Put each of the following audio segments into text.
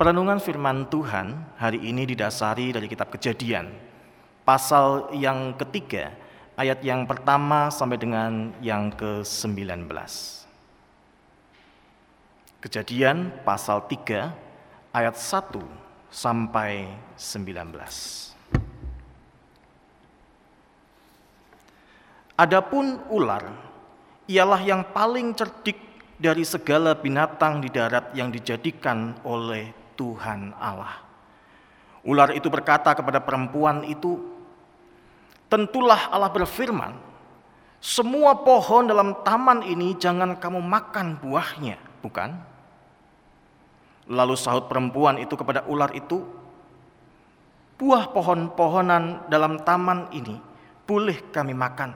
Perenungan firman Tuhan hari ini didasari dari kitab Kejadian, pasal yang ketiga, ayat yang pertama sampai dengan yang ke-19. Kejadian pasal 3 ayat 1 sampai 19. Adapun ular ialah yang paling cerdik dari segala binatang di darat yang dijadikan oleh Tuhan Allah. Ular itu berkata kepada perempuan itu, "Tentulah Allah berfirman, semua pohon dalam taman ini jangan kamu makan buahnya, bukan?" Lalu sahut perempuan itu kepada ular itu, "Buah pohon-pohonan dalam taman ini boleh kami makan,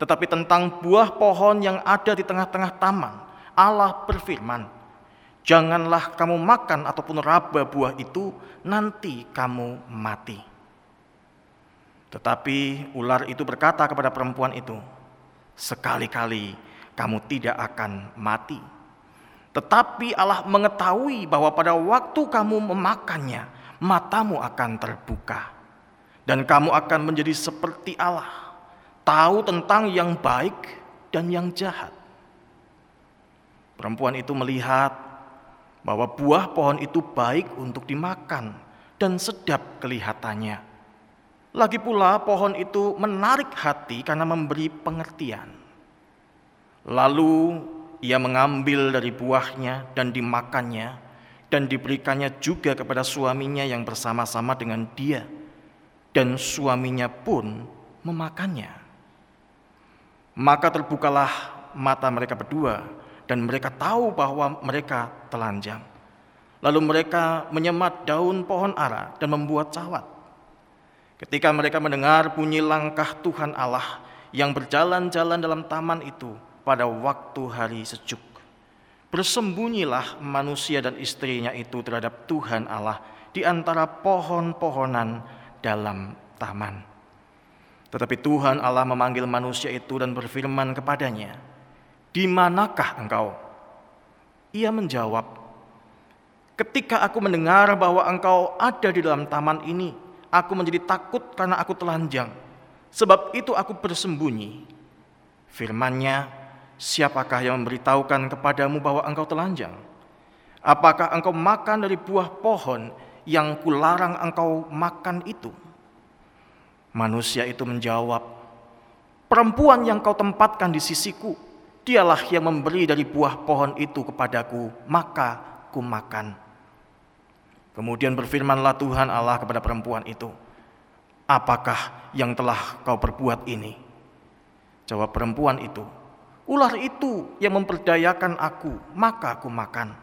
tetapi tentang buah pohon yang ada di tengah-tengah taman, Allah berfirman, Janganlah kamu makan ataupun raba buah itu, nanti kamu mati. Tetapi ular itu berkata kepada perempuan itu, "Sekali-kali kamu tidak akan mati." Tetapi Allah mengetahui bahwa pada waktu kamu memakannya, matamu akan terbuka, dan kamu akan menjadi seperti Allah, tahu tentang yang baik dan yang jahat. Perempuan itu melihat bahwa buah pohon itu baik untuk dimakan dan sedap kelihatannya. Lagi pula pohon itu menarik hati karena memberi pengertian. Lalu ia mengambil dari buahnya dan dimakannya dan diberikannya juga kepada suaminya yang bersama-sama dengan dia dan suaminya pun memakannya. Maka terbukalah mata mereka berdua dan mereka tahu bahwa mereka telanjang. Lalu mereka menyemat daun pohon ara dan membuat cawat. Ketika mereka mendengar bunyi langkah Tuhan Allah yang berjalan-jalan dalam taman itu pada waktu hari sejuk, bersembunyilah manusia dan istrinya itu terhadap Tuhan Allah di antara pohon-pohonan dalam taman. Tetapi Tuhan Allah memanggil manusia itu dan berfirman kepadanya, di manakah engkau? Ia menjawab, ketika aku mendengar bahwa engkau ada di dalam taman ini, aku menjadi takut karena aku telanjang. Sebab itu aku bersembunyi. Firmannya, siapakah yang memberitahukan kepadamu bahwa engkau telanjang? Apakah engkau makan dari buah pohon yang kularang engkau makan itu? Manusia itu menjawab, perempuan yang kau tempatkan di sisiku, Dialah yang memberi dari buah pohon itu kepadaku, maka ku makan. Kemudian berfirmanlah Tuhan Allah kepada perempuan itu, Apakah yang telah kau perbuat ini? Jawab perempuan itu, Ular itu yang memperdayakan aku, maka aku makan.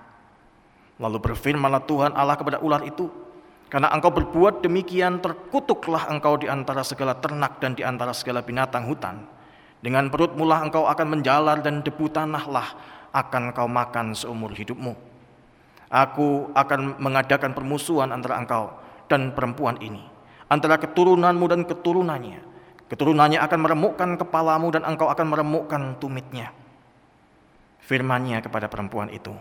Lalu berfirmanlah Tuhan Allah kepada ular itu, karena engkau berbuat demikian, terkutuklah engkau di antara segala ternak dan di antara segala binatang hutan. Dengan perut mula engkau akan menjalar dan debu tanahlah akan kau makan seumur hidupmu. Aku akan mengadakan permusuhan antara engkau dan perempuan ini, antara keturunanmu dan keturunannya. Keturunannya akan meremukkan kepalamu dan engkau akan meremukkan tumitnya. Firmannya kepada perempuan itu,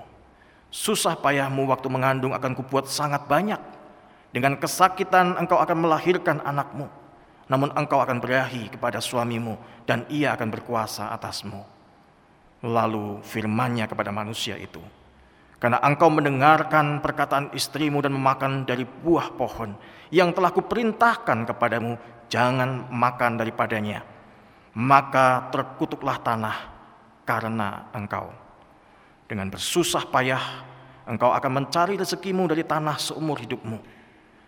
susah payahmu waktu mengandung akan kubuat sangat banyak. Dengan kesakitan engkau akan melahirkan anakmu namun engkau akan berahi kepada suamimu dan ia akan berkuasa atasmu. Lalu firmannya kepada manusia itu, karena engkau mendengarkan perkataan istrimu dan memakan dari buah pohon yang telah kuperintahkan kepadamu, jangan makan daripadanya. Maka terkutuklah tanah karena engkau. Dengan bersusah payah, engkau akan mencari rezekimu dari tanah seumur hidupmu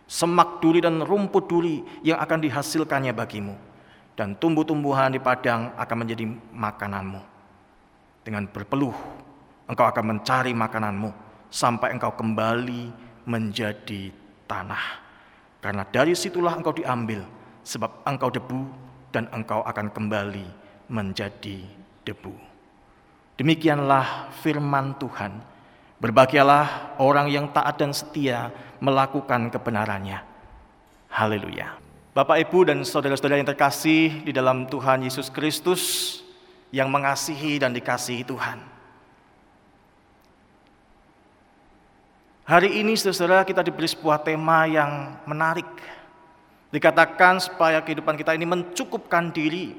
semak duri dan rumput duri yang akan dihasilkannya bagimu, dan tumbuh-tumbuhan di padang akan menjadi makananmu. Dengan berpeluh, engkau akan mencari makananmu sampai engkau kembali menjadi tanah. Karena dari situlah engkau diambil, sebab engkau debu dan engkau akan kembali menjadi debu. Demikianlah firman Tuhan. Berbahagialah orang yang taat dan setia melakukan kebenarannya. Haleluya. Bapak, Ibu, dan saudara-saudara yang terkasih di dalam Tuhan Yesus Kristus yang mengasihi dan dikasihi Tuhan. Hari ini saudara kita diberi sebuah tema yang menarik. Dikatakan supaya kehidupan kita ini mencukupkan diri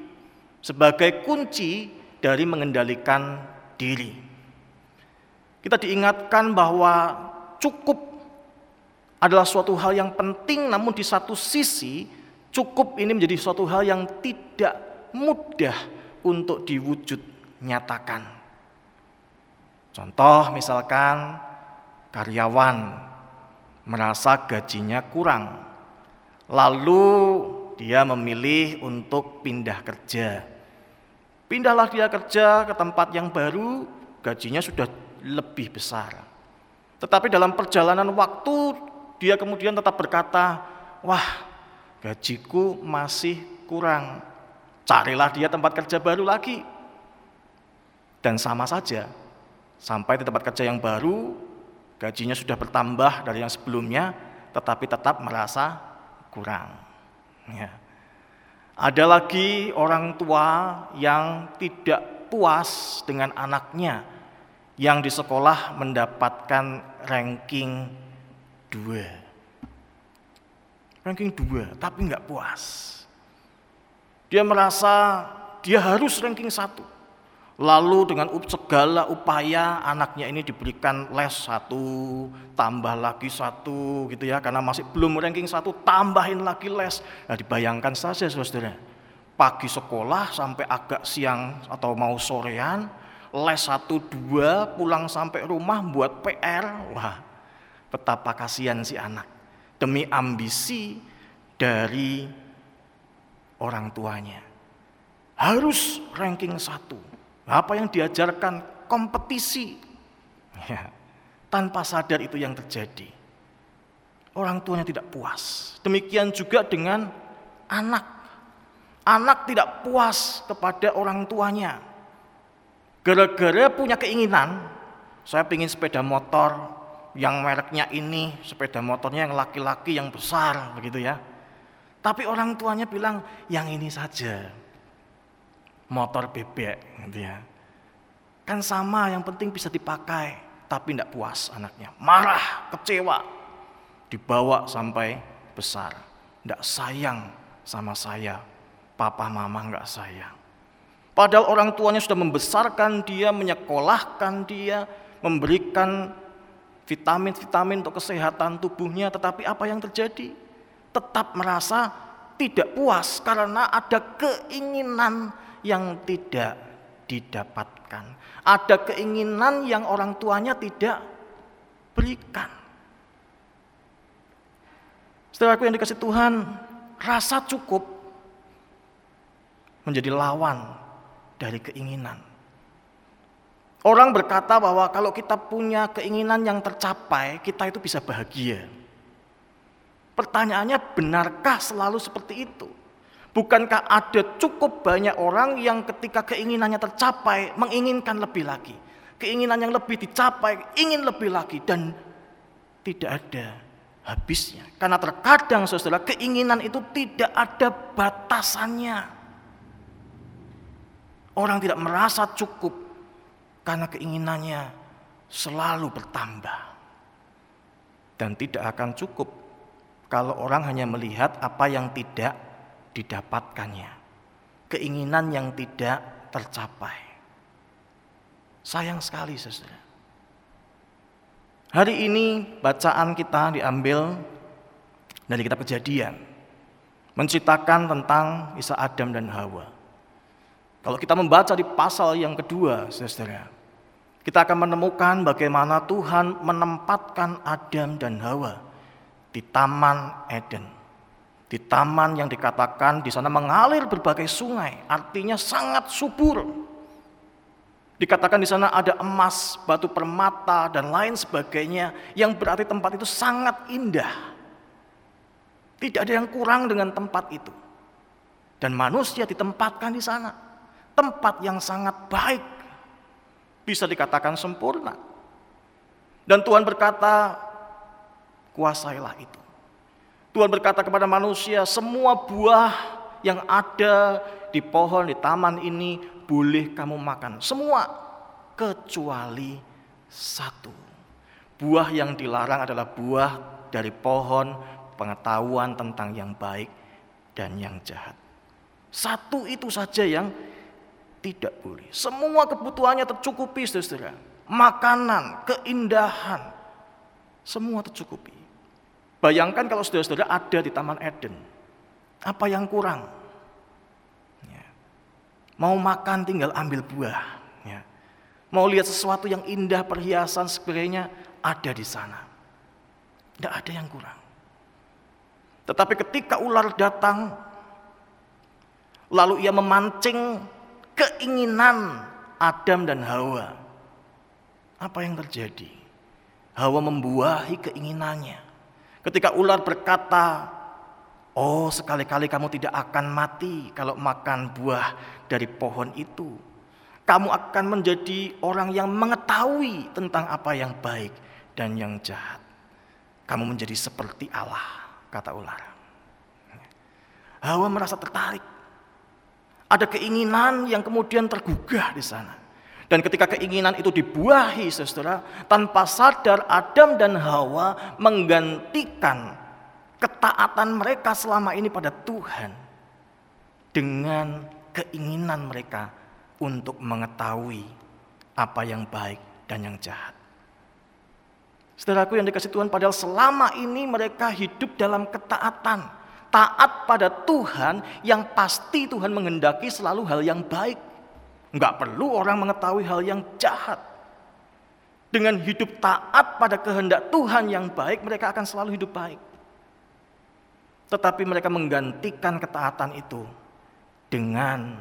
sebagai kunci dari mengendalikan diri. Kita diingatkan bahwa cukup adalah suatu hal yang penting namun di satu sisi cukup ini menjadi suatu hal yang tidak mudah untuk diwujud nyatakan. Contoh misalkan karyawan merasa gajinya kurang, lalu dia memilih untuk pindah kerja. Pindahlah dia kerja ke tempat yang baru, gajinya sudah lebih besar. Tetapi dalam perjalanan waktu, dia kemudian tetap berkata, "Wah, gajiku masih kurang." Carilah dia tempat kerja baru lagi. Dan sama saja, sampai di tempat kerja yang baru, Gajinya sudah bertambah dari yang sebelumnya, tetapi tetap merasa kurang. Ya. Ada lagi orang tua yang tidak puas dengan anaknya yang di sekolah mendapatkan ranking 2. Ranking 2, tapi nggak puas. Dia merasa dia harus ranking 1. Lalu dengan segala upaya anaknya ini diberikan les satu, tambah lagi satu gitu ya. Karena masih belum ranking satu, tambahin lagi les. Nah dibayangkan saja saudara, pagi sekolah sampai agak siang atau mau sorean, les satu dua, pulang sampai rumah buat PR. Wah betapa kasihan si anak. Demi ambisi dari orang tuanya. Harus ranking satu apa yang diajarkan kompetisi. Ya, tanpa sadar itu yang terjadi. Orang tuanya tidak puas. Demikian juga dengan anak. Anak tidak puas kepada orang tuanya. Gara-gara punya keinginan, saya ingin sepeda motor yang mereknya ini, sepeda motornya yang laki-laki yang besar begitu ya. Tapi orang tuanya bilang yang ini saja motor bebek gitu ya. Kan sama yang penting bisa dipakai, tapi tidak puas anaknya. Marah, kecewa. Dibawa sampai besar. Tidak sayang sama saya. Papa mama nggak sayang. Padahal orang tuanya sudah membesarkan dia, menyekolahkan dia, memberikan vitamin-vitamin untuk kesehatan tubuhnya, tetapi apa yang terjadi? Tetap merasa tidak puas karena ada keinginan yang tidak didapatkan. Ada keinginan yang orang tuanya tidak berikan. Setelah aku yang dikasih Tuhan, rasa cukup menjadi lawan dari keinginan. Orang berkata bahwa kalau kita punya keinginan yang tercapai, kita itu bisa bahagia. Pertanyaannya, benarkah selalu seperti itu? Bukankah ada cukup banyak orang yang ketika keinginannya tercapai menginginkan lebih lagi. Keinginan yang lebih dicapai, ingin lebih lagi dan tidak ada habisnya. Karena terkadang saudara keinginan itu tidak ada batasannya. Orang tidak merasa cukup karena keinginannya selalu bertambah. Dan tidak akan cukup kalau orang hanya melihat apa yang tidak didapatkannya. Keinginan yang tidak tercapai. Sayang sekali saudara. Hari ini bacaan kita diambil dari kitab kejadian. Menceritakan tentang Isa Adam dan Hawa. Kalau kita membaca di pasal yang kedua, saudara, kita akan menemukan bagaimana Tuhan menempatkan Adam dan Hawa di Taman Eden di taman yang dikatakan di sana mengalir berbagai sungai, artinya sangat subur. Dikatakan di sana ada emas, batu permata, dan lain sebagainya, yang berarti tempat itu sangat indah. Tidak ada yang kurang dengan tempat itu. Dan manusia ditempatkan di sana. Tempat yang sangat baik. Bisa dikatakan sempurna. Dan Tuhan berkata, kuasailah itu. Tuhan berkata kepada manusia, semua buah yang ada di pohon di taman ini boleh kamu makan. Semua kecuali satu. Buah yang dilarang adalah buah dari pohon pengetahuan tentang yang baik dan yang jahat. Satu itu saja yang tidak boleh. Semua kebutuhannya tercukupi, saudara. Makanan, keindahan, semua tercukupi. Bayangkan kalau saudara-saudara ada di Taman Eden. Apa yang kurang? Ya. Mau makan tinggal ambil buah. Ya. Mau lihat sesuatu yang indah, perhiasan, sebagainya, ada di sana. Tidak ada yang kurang. Tetapi ketika ular datang, lalu ia memancing keinginan Adam dan Hawa. Apa yang terjadi? Hawa membuahi keinginannya. Ketika ular berkata, "Oh, sekali-kali kamu tidak akan mati kalau makan buah dari pohon itu. Kamu akan menjadi orang yang mengetahui tentang apa yang baik dan yang jahat. Kamu menjadi seperti Allah, kata ular. Hawa merasa tertarik. Ada keinginan yang kemudian tergugah di sana. Dan ketika keinginan itu dibuahi, saudara, tanpa sadar Adam dan Hawa menggantikan ketaatan mereka selama ini pada Tuhan dengan keinginan mereka untuk mengetahui apa yang baik dan yang jahat. Saudaraku yang dikasih Tuhan, padahal selama ini mereka hidup dalam ketaatan. Taat pada Tuhan yang pasti Tuhan menghendaki selalu hal yang baik. Enggak perlu orang mengetahui hal yang jahat. Dengan hidup taat pada kehendak Tuhan yang baik, mereka akan selalu hidup baik. Tetapi mereka menggantikan ketaatan itu dengan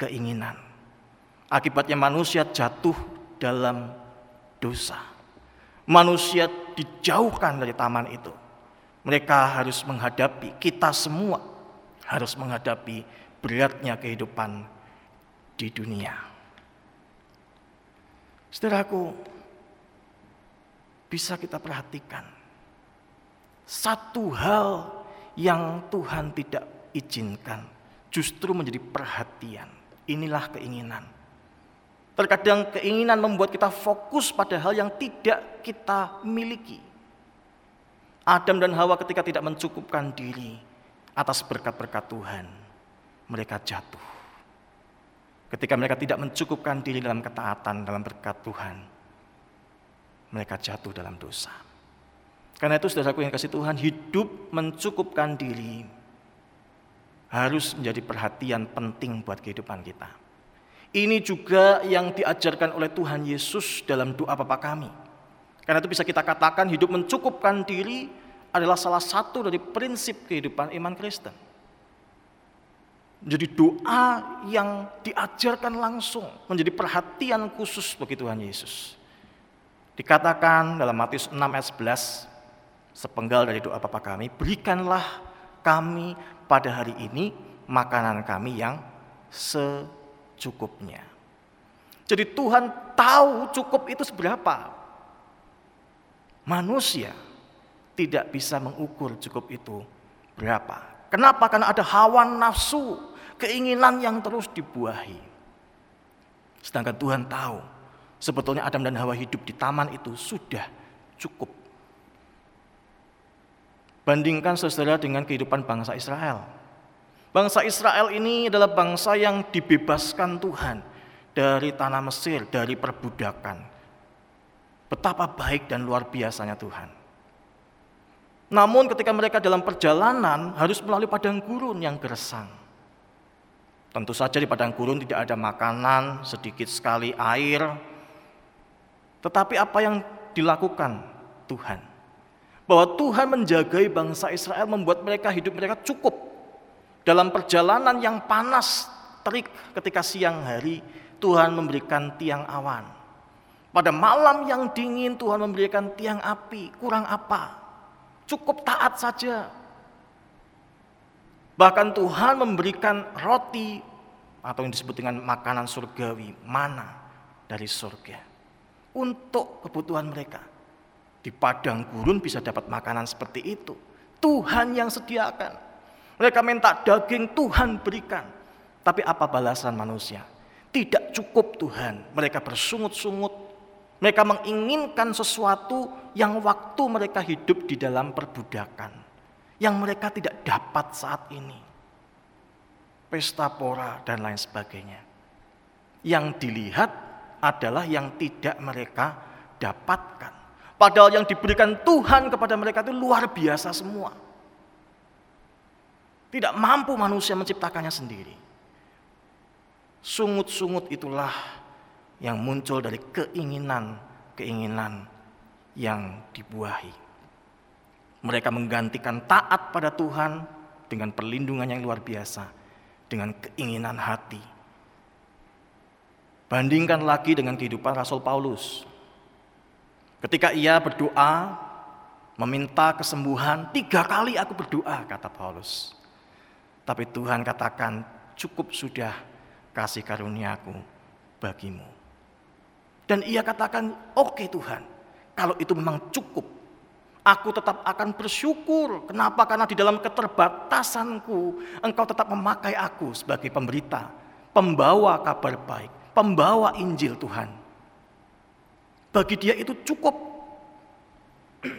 keinginan. Akibatnya manusia jatuh dalam dosa manusia dijauhkan dari taman itu. Mereka harus menghadapi, kita semua harus menghadapi beratnya kehidupan di dunia. Saudaraku, bisa kita perhatikan satu hal yang Tuhan tidak izinkan justru menjadi perhatian. Inilah keinginan. Terkadang keinginan membuat kita fokus pada hal yang tidak kita miliki. Adam dan Hawa ketika tidak mencukupkan diri atas berkat-berkat Tuhan, mereka jatuh. Ketika mereka tidak mencukupkan diri dalam ketaatan, dalam berkat Tuhan, mereka jatuh dalam dosa. Karena itu saudaraku yang kasih Tuhan, hidup mencukupkan diri harus menjadi perhatian penting buat kehidupan kita. Ini juga yang diajarkan oleh Tuhan Yesus dalam doa Bapa kami. Karena itu bisa kita katakan hidup mencukupkan diri adalah salah satu dari prinsip kehidupan iman Kristen. Jadi doa yang diajarkan langsung menjadi perhatian khusus bagi Tuhan Yesus. Dikatakan dalam Matius 6 ayat 11, sepenggal dari doa Bapa kami, berikanlah kami pada hari ini makanan kami yang se cukupnya. Jadi Tuhan tahu cukup itu seberapa. Manusia tidak bisa mengukur cukup itu berapa. Kenapa? Karena ada hawa nafsu, keinginan yang terus dibuahi. Sedangkan Tuhan tahu sebetulnya Adam dan Hawa hidup di taman itu sudah cukup. Bandingkan saudara dengan kehidupan bangsa Israel. Bangsa Israel ini adalah bangsa yang dibebaskan Tuhan dari tanah Mesir, dari perbudakan. Betapa baik dan luar biasanya Tuhan. Namun ketika mereka dalam perjalanan harus melalui padang gurun yang gersang. Tentu saja di padang gurun tidak ada makanan, sedikit sekali air. Tetapi apa yang dilakukan Tuhan? Bahwa Tuhan menjagai bangsa Israel membuat mereka hidup mereka cukup dalam perjalanan yang panas, terik ketika siang hari, Tuhan memberikan tiang awan. Pada malam yang dingin Tuhan memberikan tiang api, kurang apa? Cukup taat saja. Bahkan Tuhan memberikan roti atau yang disebut dengan makanan surgawi, mana dari surga. Untuk kebutuhan mereka. Di padang gurun bisa dapat makanan seperti itu. Tuhan yang sediakan. Mereka minta daging Tuhan berikan. Tapi apa balasan manusia? Tidak cukup Tuhan. Mereka bersungut-sungut Mereka menginginkan sesuatu yang waktu mereka hidup di dalam perbudakan, yang mereka tidak dapat saat ini. Pesta pora dan lain sebagainya. Yang dilihat adalah yang tidak mereka dapatkan. Padahal yang diberikan Tuhan kepada mereka itu luar biasa semua. Tidak mampu manusia menciptakannya sendiri. Sungut-sungut itulah yang muncul dari keinginan-keinginan yang dibuahi. Mereka menggantikan taat pada Tuhan dengan perlindungan yang luar biasa, dengan keinginan hati. Bandingkan lagi dengan kehidupan Rasul Paulus. Ketika ia berdoa, meminta kesembuhan, tiga kali aku berdoa, kata Paulus. Tapi Tuhan katakan, cukup sudah kasih karuniaku bagimu. Dan ia katakan, oke okay, Tuhan, kalau itu memang cukup, aku tetap akan bersyukur. Kenapa? Karena di dalam keterbatasanku, engkau tetap memakai aku sebagai pemberita, pembawa kabar baik, pembawa Injil Tuhan. Bagi dia itu cukup.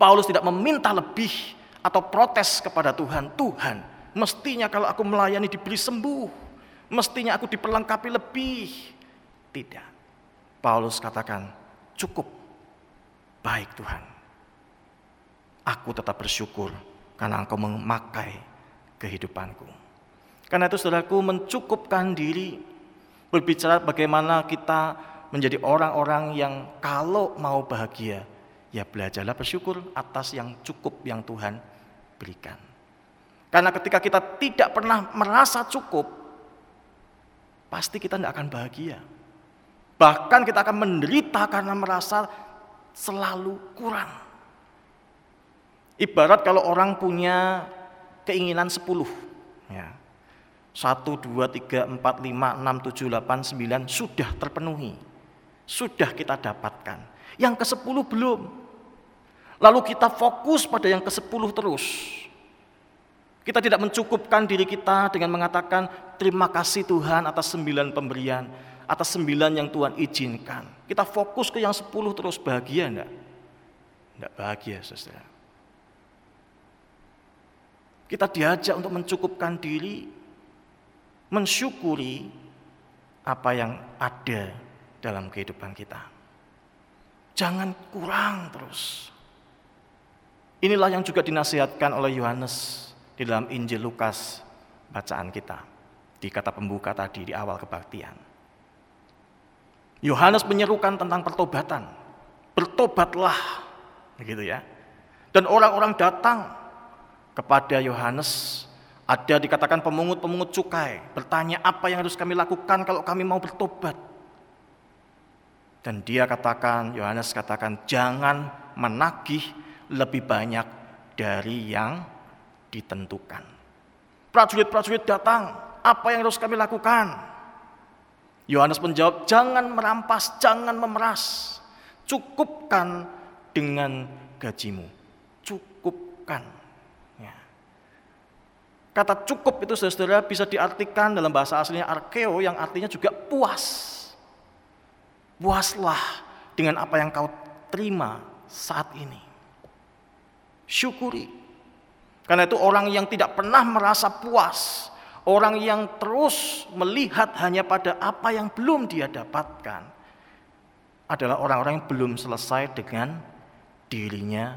Paulus tidak meminta lebih atau protes kepada Tuhan. Tuhan, mestinya kalau aku melayani diberi sembuh. Mestinya aku diperlengkapi lebih. Tidak. Paulus katakan, cukup. Baik Tuhan. Aku tetap bersyukur karena engkau memakai kehidupanku. Karena itu saudaraku mencukupkan diri berbicara bagaimana kita menjadi orang-orang yang kalau mau bahagia, ya belajarlah bersyukur atas yang cukup yang Tuhan berikan. Karena ketika kita tidak pernah merasa cukup, pasti kita tidak akan bahagia. Bahkan kita akan menderita karena merasa selalu kurang. Ibarat kalau orang punya keinginan sepuluh, Ya. 1, 2, 3, 4, 5, 6, 7, 8, 9 sudah terpenuhi. Sudah kita dapatkan. Yang ke sepuluh belum. Lalu kita fokus pada yang ke sepuluh terus. Kita tidak mencukupkan diri kita dengan mengatakan terima kasih Tuhan atas sembilan pemberian atas sembilan yang Tuhan izinkan. Kita fokus ke yang sepuluh terus bahagia enggak? Enggak bahagia saudara. Kita diajak untuk mencukupkan diri, mensyukuri apa yang ada dalam kehidupan kita. Jangan kurang terus. Inilah yang juga dinasihatkan oleh Yohanes di dalam Injil Lukas bacaan kita. Di kata pembuka tadi di awal kebaktian. Yohanes menyerukan tentang pertobatan. Bertobatlah, begitu ya. Dan orang-orang datang kepada Yohanes, ada dikatakan pemungut-pemungut cukai, bertanya apa yang harus kami lakukan kalau kami mau bertobat. Dan dia katakan, Yohanes katakan, jangan menagih lebih banyak dari yang ditentukan. Prajurit-prajurit datang, apa yang harus kami lakukan? Yohanes menjawab, jangan merampas, jangan memeras. Cukupkan dengan gajimu. Cukupkan. Ya. Kata cukup itu saudara bisa diartikan dalam bahasa aslinya arkeo yang artinya juga puas. Puaslah dengan apa yang kau terima saat ini. Syukuri. Karena itu orang yang tidak pernah merasa puas, Orang yang terus melihat hanya pada apa yang belum dia dapatkan adalah orang-orang yang belum selesai dengan dirinya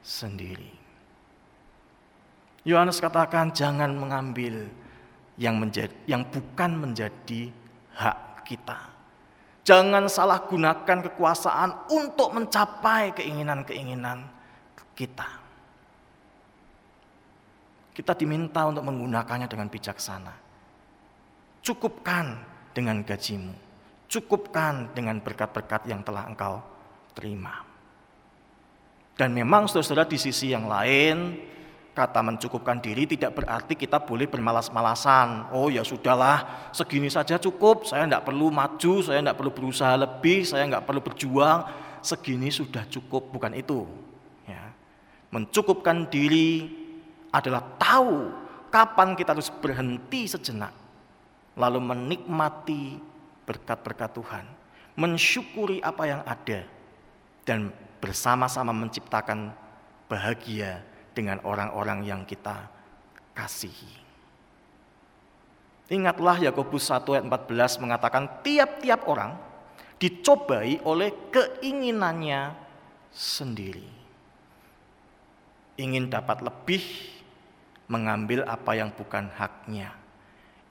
sendiri. Yohanes katakan jangan mengambil yang menjadi yang bukan menjadi hak kita. Jangan salah gunakan kekuasaan untuk mencapai keinginan-keinginan kita. Kita diminta untuk menggunakannya dengan bijaksana. Cukupkan dengan gajimu. Cukupkan dengan berkat-berkat yang telah engkau terima. Dan memang saudara-saudara di sisi yang lain, kata mencukupkan diri tidak berarti kita boleh bermalas-malasan. Oh ya sudahlah, segini saja cukup. Saya tidak perlu maju, saya tidak perlu berusaha lebih, saya tidak perlu berjuang. Segini sudah cukup, bukan itu. Ya. Mencukupkan diri adalah tahu kapan kita harus berhenti sejenak, lalu menikmati berkat-berkat Tuhan, mensyukuri apa yang ada, dan bersama-sama menciptakan bahagia dengan orang-orang yang kita kasihi. Ingatlah Yakobus 1 ayat 14 mengatakan tiap-tiap orang dicobai oleh keinginannya sendiri. Ingin dapat lebih, mengambil apa yang bukan haknya.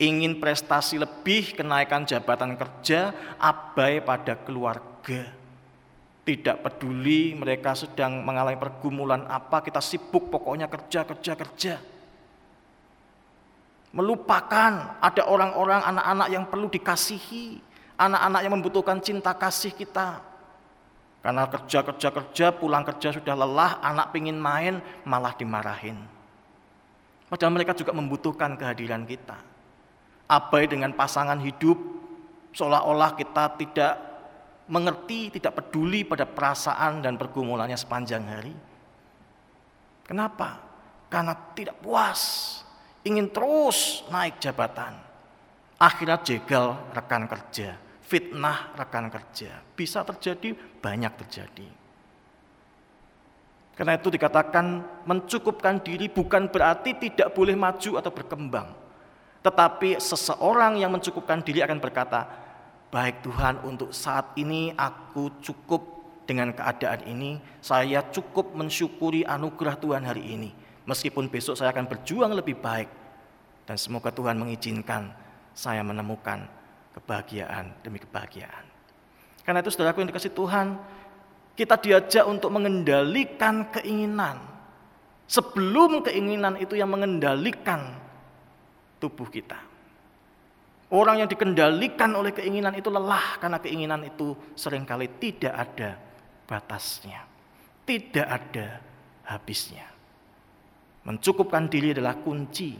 Ingin prestasi lebih, kenaikan jabatan kerja, abai pada keluarga. Tidak peduli mereka sedang mengalami pergumulan apa, kita sibuk pokoknya kerja, kerja, kerja. Melupakan ada orang-orang, anak-anak yang perlu dikasihi, anak-anak yang membutuhkan cinta kasih kita. Karena kerja, kerja, kerja, pulang kerja sudah lelah, anak pingin main, malah dimarahin. Padahal mereka juga membutuhkan kehadiran kita. Abai dengan pasangan hidup, seolah-olah kita tidak mengerti, tidak peduli pada perasaan dan pergumulannya sepanjang hari. Kenapa? Karena tidak puas, ingin terus naik jabatan. Akhirnya jegal rekan kerja, fitnah rekan kerja. Bisa terjadi, banyak terjadi. Karena itu dikatakan mencukupkan diri bukan berarti tidak boleh maju atau berkembang. Tetapi seseorang yang mencukupkan diri akan berkata, baik Tuhan untuk saat ini aku cukup dengan keadaan ini, saya cukup mensyukuri anugerah Tuhan hari ini. Meskipun besok saya akan berjuang lebih baik. Dan semoga Tuhan mengizinkan saya menemukan kebahagiaan demi kebahagiaan. Karena itu saudaraku yang dikasih Tuhan, kita diajak untuk mengendalikan keinginan. Sebelum keinginan itu yang mengendalikan tubuh kita. Orang yang dikendalikan oleh keinginan itu lelah karena keinginan itu sering kali tidak ada batasnya. Tidak ada habisnya. Mencukupkan diri adalah kunci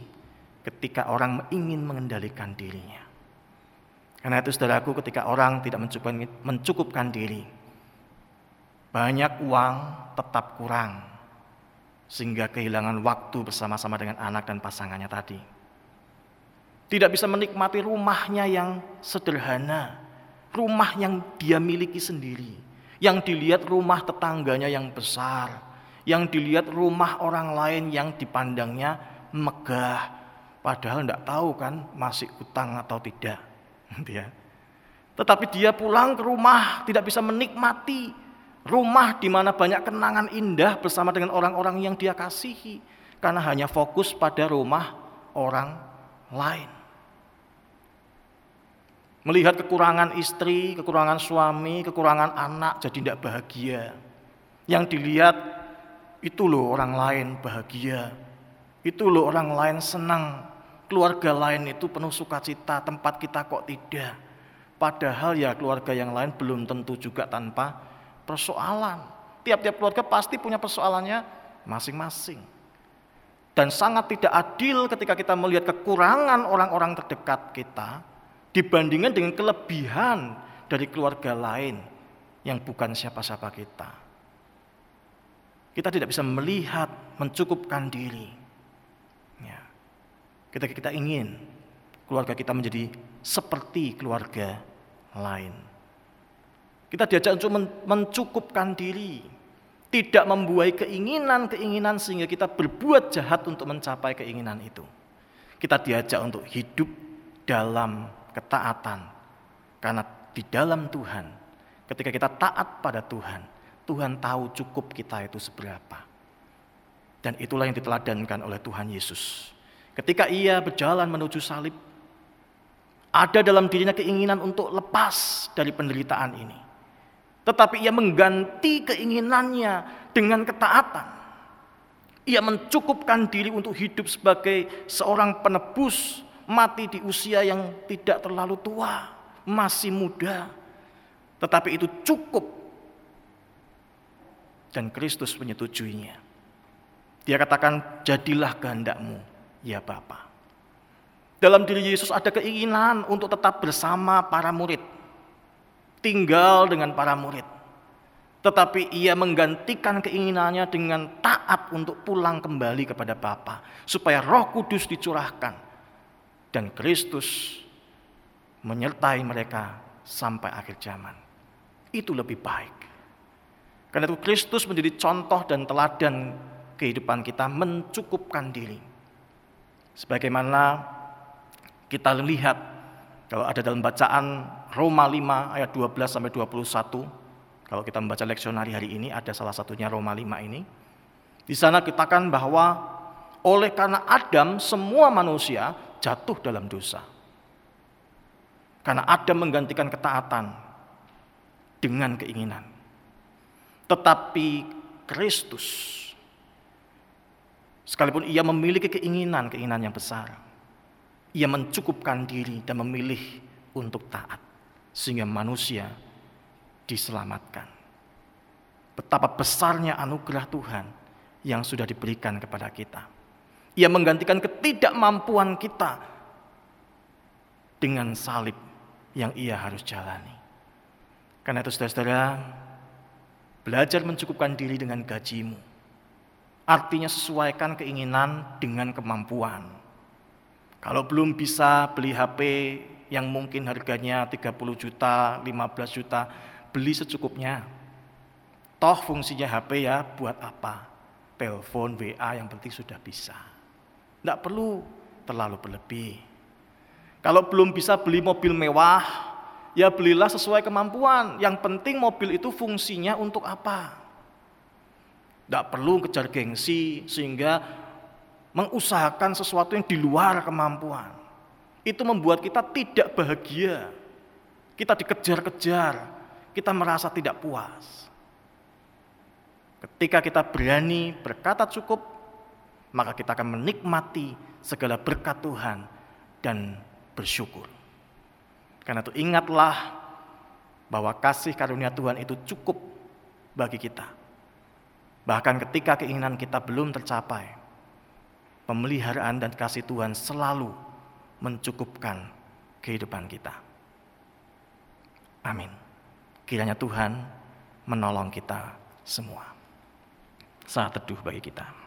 ketika orang ingin mengendalikan dirinya. Karena itu saudaraku ketika orang tidak mencukupkan, mencukupkan diri, banyak uang tetap kurang, sehingga kehilangan waktu bersama-sama dengan anak dan pasangannya tadi. Tidak bisa menikmati rumahnya yang sederhana, rumah yang dia miliki sendiri, yang dilihat rumah tetangganya yang besar, yang dilihat rumah orang lain yang dipandangnya megah, padahal tidak tahu kan masih utang atau tidak. Ya. Tetapi dia pulang ke rumah tidak bisa menikmati Rumah di mana banyak kenangan indah bersama dengan orang-orang yang dia kasihi. Karena hanya fokus pada rumah orang lain. Melihat kekurangan istri, kekurangan suami, kekurangan anak jadi tidak bahagia. Yang dilihat itu loh orang lain bahagia. Itu loh orang lain senang. Keluarga lain itu penuh sukacita, tempat kita kok tidak. Padahal ya keluarga yang lain belum tentu juga tanpa persoalan. Tiap-tiap keluarga pasti punya persoalannya masing-masing. Dan sangat tidak adil ketika kita melihat kekurangan orang-orang terdekat kita dibandingkan dengan kelebihan dari keluarga lain yang bukan siapa-siapa kita. Kita tidak bisa melihat mencukupkan diri. Ya. Ketika kita ingin keluarga kita menjadi seperti keluarga lain. Kita diajak untuk mencukupkan diri, tidak membuai keinginan-keinginan sehingga kita berbuat jahat untuk mencapai keinginan itu. Kita diajak untuk hidup dalam ketaatan, karena di dalam Tuhan, ketika kita taat pada Tuhan, Tuhan tahu cukup kita itu seberapa. Dan itulah yang diteladankan oleh Tuhan Yesus. Ketika ia berjalan menuju salib, ada dalam dirinya keinginan untuk lepas dari penderitaan ini. Tetapi ia mengganti keinginannya dengan ketaatan. Ia mencukupkan diri untuk hidup sebagai seorang penebus, mati di usia yang tidak terlalu tua, masih muda. Tetapi itu cukup. Dan Kristus menyetujuinya. Dia katakan, jadilah kehendakmu, ya Bapa. Dalam diri Yesus ada keinginan untuk tetap bersama para murid tinggal dengan para murid. Tetapi ia menggantikan keinginannya dengan taat untuk pulang kembali kepada Bapa, supaya Roh Kudus dicurahkan dan Kristus menyertai mereka sampai akhir zaman. itu lebih baik. Karena itu Kristus menjadi contoh dan teladan kehidupan kita mencukupkan diri. Sebagaimana kita lihat kalau ada dalam bacaan Roma 5 ayat 12 sampai 21, kalau kita membaca leksionari hari ini ada salah satunya Roma 5 ini. Di sana kitakan bahwa oleh karena Adam semua manusia jatuh dalam dosa. Karena Adam menggantikan ketaatan dengan keinginan. Tetapi Kristus, sekalipun ia memiliki keinginan-keinginan yang besar, ia mencukupkan diri dan memilih untuk taat, sehingga manusia diselamatkan. Betapa besarnya anugerah Tuhan yang sudah diberikan kepada kita. Ia menggantikan ketidakmampuan kita dengan salib yang ia harus jalani. Karena itu saudara-saudara, Belajar mencukupkan diri dengan gajimu. Artinya sesuaikan keinginan dengan kemampuan. Kalau belum bisa beli HP yang mungkin harganya 30 juta, 15 juta, beli secukupnya. Toh fungsinya HP ya buat apa? Telepon, WA yang penting sudah bisa. Tidak perlu terlalu berlebih. Kalau belum bisa beli mobil mewah, ya belilah sesuai kemampuan. Yang penting mobil itu fungsinya untuk apa? Tidak perlu kejar gengsi sehingga mengusahakan sesuatu yang di luar kemampuan. Itu membuat kita tidak bahagia. Kita dikejar-kejar, kita merasa tidak puas. Ketika kita berani berkata cukup, maka kita akan menikmati segala berkat Tuhan dan bersyukur. Karena itu ingatlah bahwa kasih karunia Tuhan itu cukup bagi kita. Bahkan ketika keinginan kita belum tercapai, pemeliharaan dan kasih Tuhan selalu mencukupkan kehidupan kita. Amin. Kiranya Tuhan menolong kita semua. Saat teduh bagi kita.